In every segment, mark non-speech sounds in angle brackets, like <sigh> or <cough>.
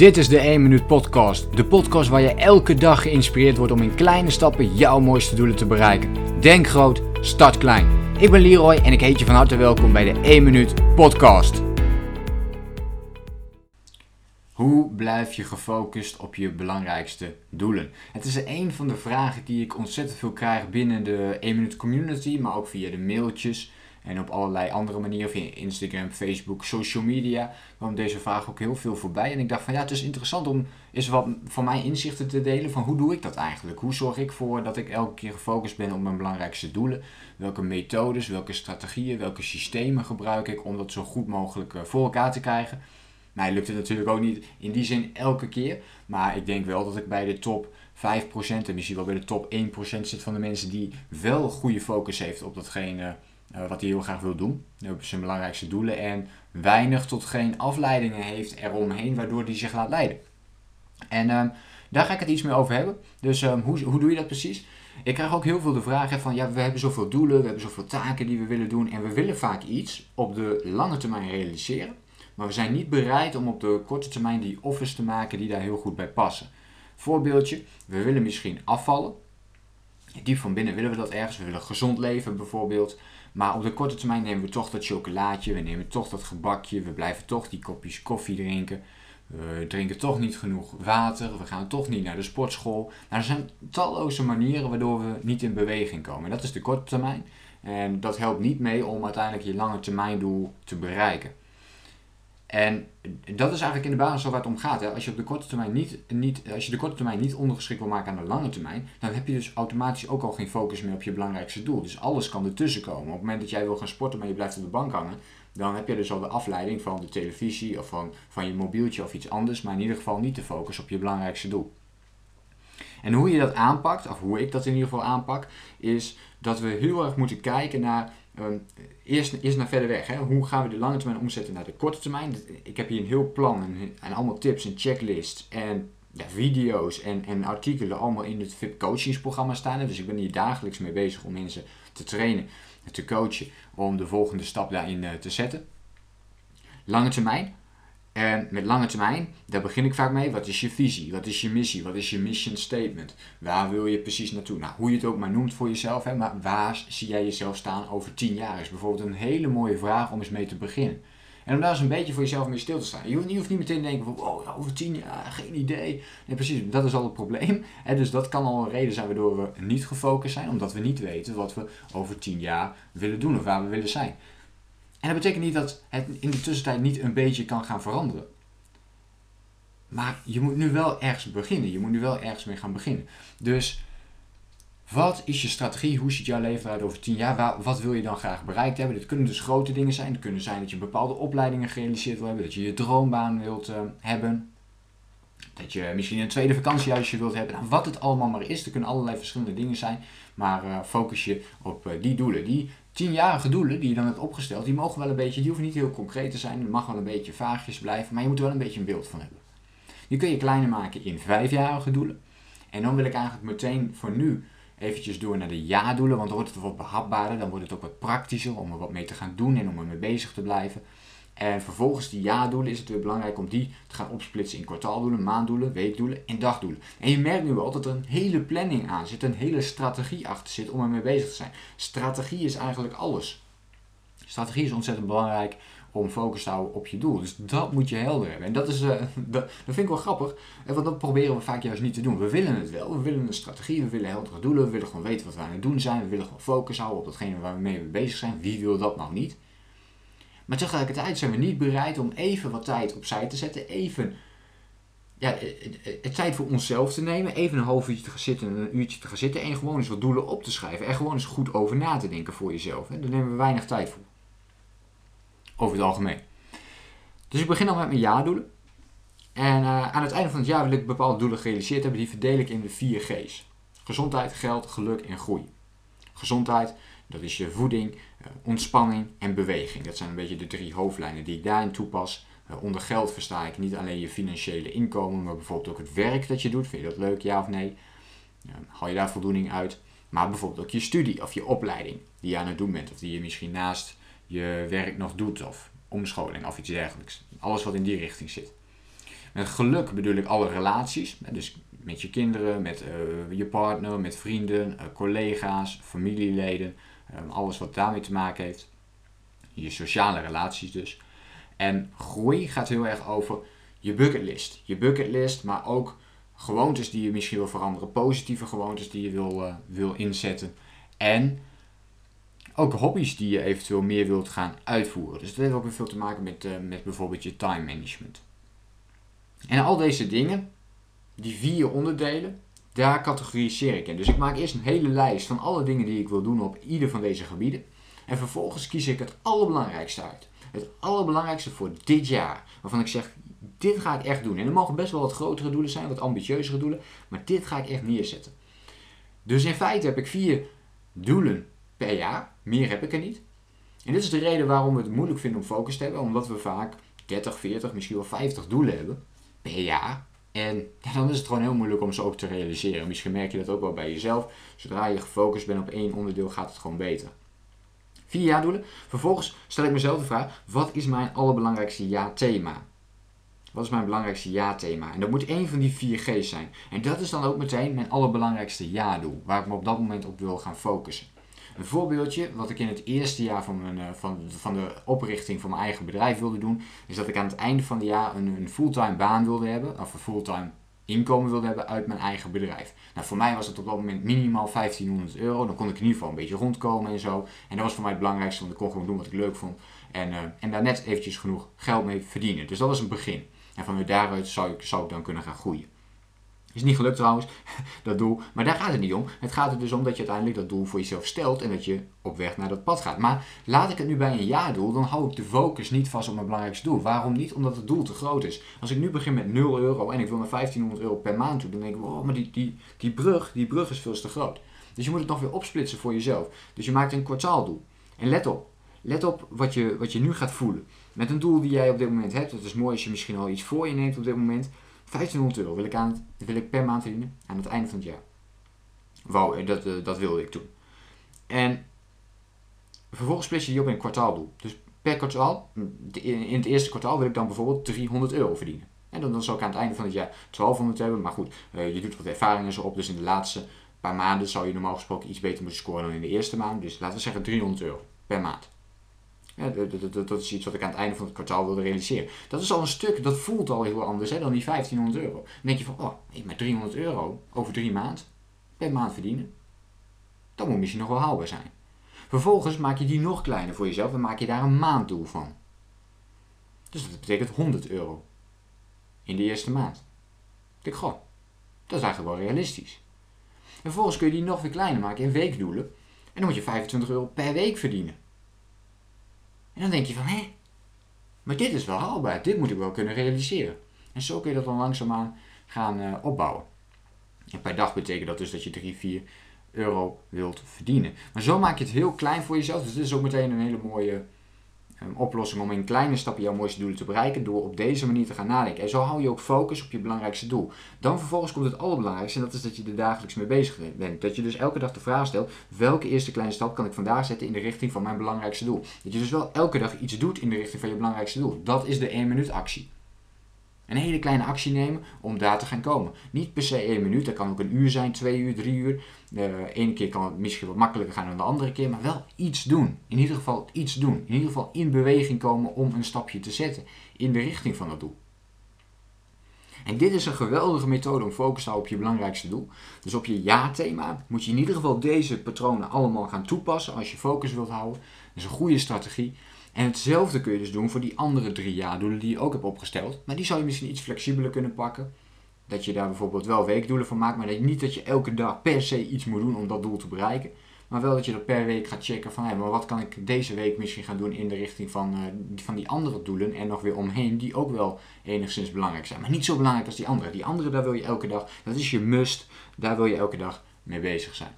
Dit is de 1 Minuut Podcast. De podcast waar je elke dag geïnspireerd wordt om in kleine stappen jouw mooiste doelen te bereiken. Denk groot, start klein. Ik ben Leroy en ik heet je van harte welkom bij de 1 Minuut Podcast. Hoe blijf je gefocust op je belangrijkste doelen? Het is een van de vragen die ik ontzettend veel krijg binnen de 1 Minuut Community, maar ook via de mailtjes. En op allerlei andere manieren, via Instagram, Facebook, social media, kwam deze vraag ook heel veel voorbij. En ik dacht van ja, het is interessant om eens wat van mijn inzichten te delen van hoe doe ik dat eigenlijk? Hoe zorg ik voor dat ik elke keer gefocust ben op mijn belangrijkste doelen? Welke methodes, welke strategieën, welke systemen gebruik ik om dat zo goed mogelijk eh, voor elkaar te krijgen? Mij lukt het natuurlijk ook niet in die zin elke keer, maar ik denk wel dat ik bij de top 5% en misschien wel bij de top 1% zit van de mensen die wel goede focus heeft op datgene wat hij heel graag wil doen. Zijn belangrijkste doelen. En weinig tot geen afleidingen heeft eromheen waardoor hij zich laat leiden. En um, daar ga ik het iets meer over hebben. Dus um, hoe, hoe doe je dat precies? Ik krijg ook heel veel de vraag van, ja, we hebben zoveel doelen, we hebben zoveel taken die we willen doen en we willen vaak iets op de lange termijn realiseren, maar we zijn niet bereid om op de korte termijn die offers te maken die daar heel goed bij passen. Voorbeeldje, we willen misschien afvallen. Diep van binnen willen we dat ergens. We willen gezond leven bijvoorbeeld. Maar op de korte termijn nemen we toch dat chocolaatje, we nemen toch dat gebakje, we blijven toch die kopjes koffie drinken. We drinken toch niet genoeg water, we gaan toch niet naar de sportschool. Er zijn talloze manieren waardoor we niet in beweging komen. En dat is de korte termijn. En dat helpt niet mee om uiteindelijk je lange termijn doel te bereiken. En dat is eigenlijk in de basis waar het om gaat. Hè. Als, je op de korte termijn niet, niet, als je de korte termijn niet ondergeschikt wil maken aan de lange termijn, dan heb je dus automatisch ook al geen focus meer op je belangrijkste doel. Dus alles kan ertussen komen. Op het moment dat jij wil gaan sporten, maar je blijft op de bank hangen, dan heb je dus al de afleiding van de televisie of van, van je mobieltje of iets anders, maar in ieder geval niet de focus op je belangrijkste doel. En hoe je dat aanpakt, of hoe ik dat in ieder geval aanpak, is dat we heel erg moeten kijken naar Ehm, eerst, naar verder weg. Hè. Hoe gaan we de lange termijn omzetten naar de korte termijn? Ik heb hier een heel plan en, en allemaal tips en checklists en ja, video's en, en artikelen allemaal in het VIP coachingsprogramma staan. Dus ik ben hier dagelijks mee bezig om mensen te trainen, te coachen, om de volgende stap daarin uh, te zetten. Lange termijn, en met lange termijn, daar begin ik vaak mee. Wat is je visie? Wat is je missie? Wat is je mission statement? Waar wil je precies naartoe? Nou, hoe je het ook maar noemt voor jezelf, hè, maar waar zie jij jezelf staan over 10 jaar? Is bijvoorbeeld een hele mooie vraag om eens mee te beginnen. En om daar eens een beetje voor jezelf mee stil te staan. Je hoeft, niet meteen te denken van, oh, over 10 jaar, geen idee. Nee, precies, dat is al het probleem. <laughs> Dus dat kan al een reden zijn waardoor we niet gefocust zijn, omdat we niet weten wat we over 10 jaar willen doen of waar we willen zijn. En dat betekent niet dat het in de tussentijd niet een beetje kan gaan veranderen. Maar je moet nu wel ergens beginnen. Je moet nu wel ergens mee gaan beginnen. Dus wat is je strategie? Hoe ziet jouw leven eruit over 10 jaar? Wat wil je dan graag bereikt hebben? Dit kunnen dus grote dingen zijn. Het kunnen zijn dat je bepaalde opleidingen gerealiseerd wil hebben. Dat je je droombaan wilt uh, hebben. Dat je misschien een tweede vakantiehuisje wilt hebben. Nou, wat het allemaal maar is. Er kunnen allerlei verschillende dingen zijn. Maar uh, focus je op uh, die doelen. Die tienjarige doelen die je dan hebt opgesteld, die mogen wel een beetje, die hoeven niet heel concreet te zijn, het mag wel een beetje vaagjes blijven, maar je moet er wel een beetje een beeld van hebben. Die kun je kleiner maken in vijfjarige doelen. En dan wil ik eigenlijk meteen voor nu eventjes door naar de jaardoelen, want dan wordt het wat behapbaarder, dan wordt het ook wat praktischer om er wat mee te gaan doen en om er mee bezig te blijven. En vervolgens die jaardoelen is het weer belangrijk om die te gaan opsplitsen in kwartaaldoelen, maanddoelen, weekdoelen en dagdoelen. En je merkt nu al dat er een hele planning aan zit, een hele strategie achter zit om ermee bezig te zijn. Strategie is eigenlijk alles. Strategie is ontzettend belangrijk om focus te houden op je doel. Dus dat moet je helder hebben. En dat, is, <laughs> uh, dat, vind ik wel grappig, want dat proberen we vaak juist niet te doen. We willen het wel, we willen een strategie, we willen heldere doelen, we willen gewoon weten wat we aan het doen zijn, we willen gewoon focus houden op datgene waar we bezig zijn. Wie wil dat nou niet? Maar tegelijkertijd zijn we niet bereid om even wat tijd opzij te zetten, even ja, het tijd voor onszelf te nemen, even een half uurtje te gaan zitten, een uurtje te gaan zitten en gewoon eens wat doelen op te schrijven. En gewoon eens goed over na te denken voor jezelf. Daar nemen we weinig tijd voor. Over het algemeen. Dus ik begin al met mijn jaardoelen. En aan het einde van het jaar wil ik bepaalde doelen gerealiseerd hebben. Die verdeel ik in de vier G's. Gezondheid, geld, geluk en groei. Gezondheid, dat is je voeding, eh, ontspanning en beweging. Dat zijn een beetje de drie hoofdlijnen die ik daarin toepas. Eh, onder geld versta ik niet alleen je financiële inkomen, maar bijvoorbeeld ook het werk dat je doet. Vind je dat leuk, ja of nee? Haal je daar voldoening uit? Maar bijvoorbeeld ook je studie of je opleiding die je aan het doen bent. Of die je misschien naast je werk nog doet. Of omscholing of iets dergelijks. Alles wat in die richting zit. Met geluk bedoel ik alle relaties. Dus met je kinderen, met uh, je partner, met vrienden, collega's, familieleden. Um, alles wat daarmee te maken heeft. Je sociale relaties dus. En groei gaat heel erg over je bucketlist. Je bucketlist, maar ook gewoontes die je misschien wil veranderen. Positieve gewoontes die je wil, uh, wil inzetten. En ook hobby's die je eventueel meer wilt gaan uitvoeren. Dus dat heeft ook weer veel te maken met, uh, met bijvoorbeeld je time management. En al deze dingen, die vier onderdelen, daar categoriseer ik in. Dus ik maak eerst een hele lijst van alle dingen die ik wil doen op ieder van deze gebieden. En vervolgens kies ik het allerbelangrijkste uit. Het allerbelangrijkste voor dit jaar. Waarvan ik zeg, dit ga ik echt doen. En er mogen best wel wat grotere doelen zijn, wat ambitieuzere doelen. Maar dit ga ik echt neerzetten. Dus in feite heb ik vier doelen per jaar. Meer heb ik er niet. En dit is de reden waarom we het moeilijk vinden om focus te hebben. Omdat we vaak 30, 40, misschien wel 50 doelen hebben per jaar. En dan is het gewoon heel moeilijk om ze ook te realiseren. Misschien merk je dat ook wel bij jezelf. Zodra je gefocust bent op één onderdeel, gaat het gewoon beter. Vier jaardoelen. Vervolgens stel ik mezelf de vraag: wat is mijn allerbelangrijkste ja-thema? Wat is mijn belangrijkste ja-thema? En dat moet één van die vier G's zijn. En dat is dan ook meteen mijn allerbelangrijkste ja-doel, waar ik me op dat moment op wil gaan focussen. Een voorbeeldje, wat ik in het eerste jaar van, mijn, eh, van, van de oprichting van mijn eigen bedrijf wilde doen, is dat ik aan het einde van het jaar een, een fulltime baan wilde hebben, of een fulltime inkomen wilde hebben uit mijn eigen bedrijf. Nou, voor mij was het op dat moment minimaal 1500 euro. Dan kon ik in ieder geval een beetje rondkomen en zo. En dat was voor mij het belangrijkste, want ik kon gewoon doen wat ik leuk vond. En, uh, en daar net eventjes genoeg geld mee verdienen. Dus dat was een begin. En vanuit daaruit zou ik, zou ik dan kunnen gaan groeien. Is niet gelukt trouwens, <laughs> dat doel. Maar daar gaat het niet om. Het gaat er dus om dat je uiteindelijk dat doel voor jezelf stelt en dat je op weg naar dat pad gaat. Maar laat ik het nu bij een jaardoel, dan hou ik de focus niet vast op mijn belangrijkste doel. Waarom niet? Omdat het doel te groot is. Als ik nu begin met 0 euro en ik wil naar 1500 euro per maand toe, dan denk ik, wow, maar die, die, die, brug, die brug is veel te groot. Dus je moet het nog weer opsplitsen voor jezelf. Dus je maakt een kwartaaldoel. En let op, let op wat je, wat je nu gaat voelen. Met een doel die jij op dit moment hebt, het is mooi als je misschien al iets voor je neemt op dit moment 1500 euro wil ik, aan wil ik per maand verdienen aan het einde van het jaar. Wou, eh, dat, uh, dat wilde ik toen. En vervolgens splits je die op in kwartaaldoel. Dus per kwartaal, in het eerste kwartaal wil ik dan bijvoorbeeld 300 euro verdienen. En dan, dan zou ik aan het einde van het jaar 1200 hebben. Maar goed, uh, je doet wat ervaringen zo op. Dus in de laatste paar maanden zou je normaal gesproken iets beter moeten scoren dan in de eerste maand. Dus laten we zeggen 300 euro per maand. Ja, dat, dat, dat, is iets wat ik aan het einde van het kwartaal wilde realiseren. Dat is al een stuk, dat voelt al heel anders hè, dan die 1500 euro. Dan denk je van, oh, maar 300 euro over drie maanden per maand verdienen. Dat moet misschien nog wel haalbaar zijn. Vervolgens maak je die nog kleiner voor jezelf en maak je daar een maanddoel van. Dus dat betekent 100 euro in de eerste maand. Ik denk, goh, dat is eigenlijk wel realistisch. En vervolgens kun je die nog weer kleiner maken in weekdoelen. En dan moet je 25 euro per week verdienen. En dan denk je van, hé, maar dit is wel haalbaar, dit moet ik wel kunnen realiseren. En zo kun je dat dan langzaamaan gaan uh, opbouwen. En per dag betekent dat dus dat je 3, 4 euro wilt verdienen. Maar zo maak je het heel klein voor jezelf. Dus dit is ook meteen een hele mooie um, oplossing om in kleine stappen jouw mooiste doelen te bereiken. Door op deze manier te gaan nadenken. En zo hou je ook focus op je belangrijkste doel. Dan vervolgens komt het allerbelangrijkste. En dat is dat je er dagelijks mee bezig bent. Dat je dus elke dag de vraag stelt. Welke eerste kleine stap kan ik vandaag zetten in de richting van mijn belangrijkste doel. Dat je dus wel elke dag iets doet in de richting van je belangrijkste doel. Dat is de 1 minuut actie. Een hele kleine actie nemen om daar te gaan komen. Niet per se één minuut, dat kan ook een uur zijn, twee uur, drie uur. De eh, ene keer kan het misschien wat makkelijker gaan dan de andere keer, maar wel iets doen. In ieder geval iets doen. In ieder geval in beweging komen om een stapje te zetten in de richting van dat doel. En dit is een geweldige methode om focus te houden op je belangrijkste doel. Dus op je ja-thema moet je in ieder geval deze patronen allemaal gaan toepassen als je focus wilt houden. Dat is een goede strategie. En hetzelfde kun je dus doen voor die andere drie jaardoelen die je ook hebt opgesteld. Maar die zou je misschien iets flexibeler kunnen pakken. Dat je daar bijvoorbeeld wel weekdoelen van maakt, maar dat niet dat je elke dag per se iets moet doen om dat doel te bereiken. Maar wel dat je dat per week gaat checken van, hé, maar wat kan ik deze week misschien gaan doen in de richting van, uh, van die andere doelen en nog weer omheen, die ook wel enigszins belangrijk zijn. Maar niet zo belangrijk als die andere. Die andere, daar wil je elke dag, dat is je must, daar wil je elke dag mee bezig zijn.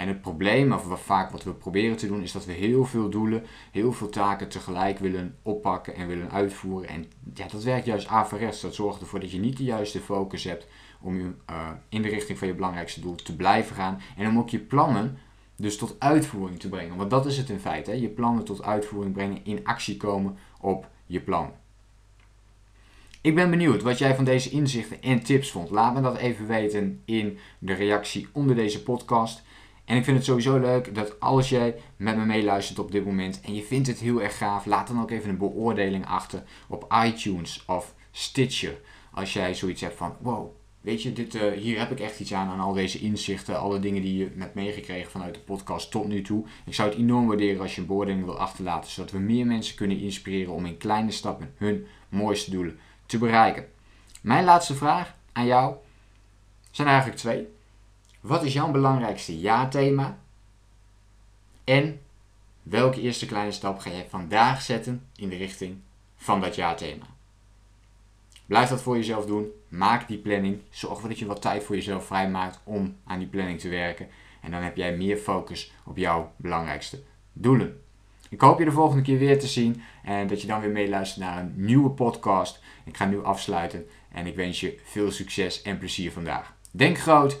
En het probleem, of wat vaak wat we proberen te doen, is dat we heel veel doelen, heel veel taken tegelijk willen oppakken en willen uitvoeren. En ja, dat werkt juist averechts. Dat zorgt ervoor dat je niet de juiste focus hebt om je, uh, in de richting van je belangrijkste doel te blijven gaan. En om ook je plannen dus tot uitvoering te brengen. Want dat is het in feite. Hè? Je plannen tot uitvoering brengen, in actie komen op je plan. Ik ben benieuwd wat jij van deze inzichten en tips vond. Laat me dat even weten in de reactie onder deze podcast. En ik vind het sowieso leuk dat als jij met me meeluistert op dit moment en je vindt het heel erg gaaf, laat dan ook even een beoordeling achter op iTunes of Stitcher. Als jij zoiets hebt van, wow, weet je, dit, uh, hier heb ik echt iets aan aan al deze inzichten, alle dingen die je hebt meegekregen vanuit de podcast tot nu toe. Ik zou het enorm waarderen als je een beoordeling wil achterlaten, zodat we meer mensen kunnen inspireren om in kleine stappen hun mooiste doelen te bereiken. Mijn laatste vraag aan jou zijn eigenlijk twee. Wat is jouw belangrijkste ja-thema? En welke eerste kleine stap ga je vandaag zetten in de richting van dat ja-thema? Blijf dat voor jezelf doen. Maak die planning. Zorg ervoor dat je wat tijd voor jezelf vrijmaakt om aan die planning te werken. En dan heb jij meer focus op jouw belangrijkste doelen. Ik hoop je de volgende keer weer te zien en dat je dan weer meeluistert naar een nieuwe podcast. Ik ga nu afsluiten en ik wens je veel succes en plezier vandaag. Denk groot,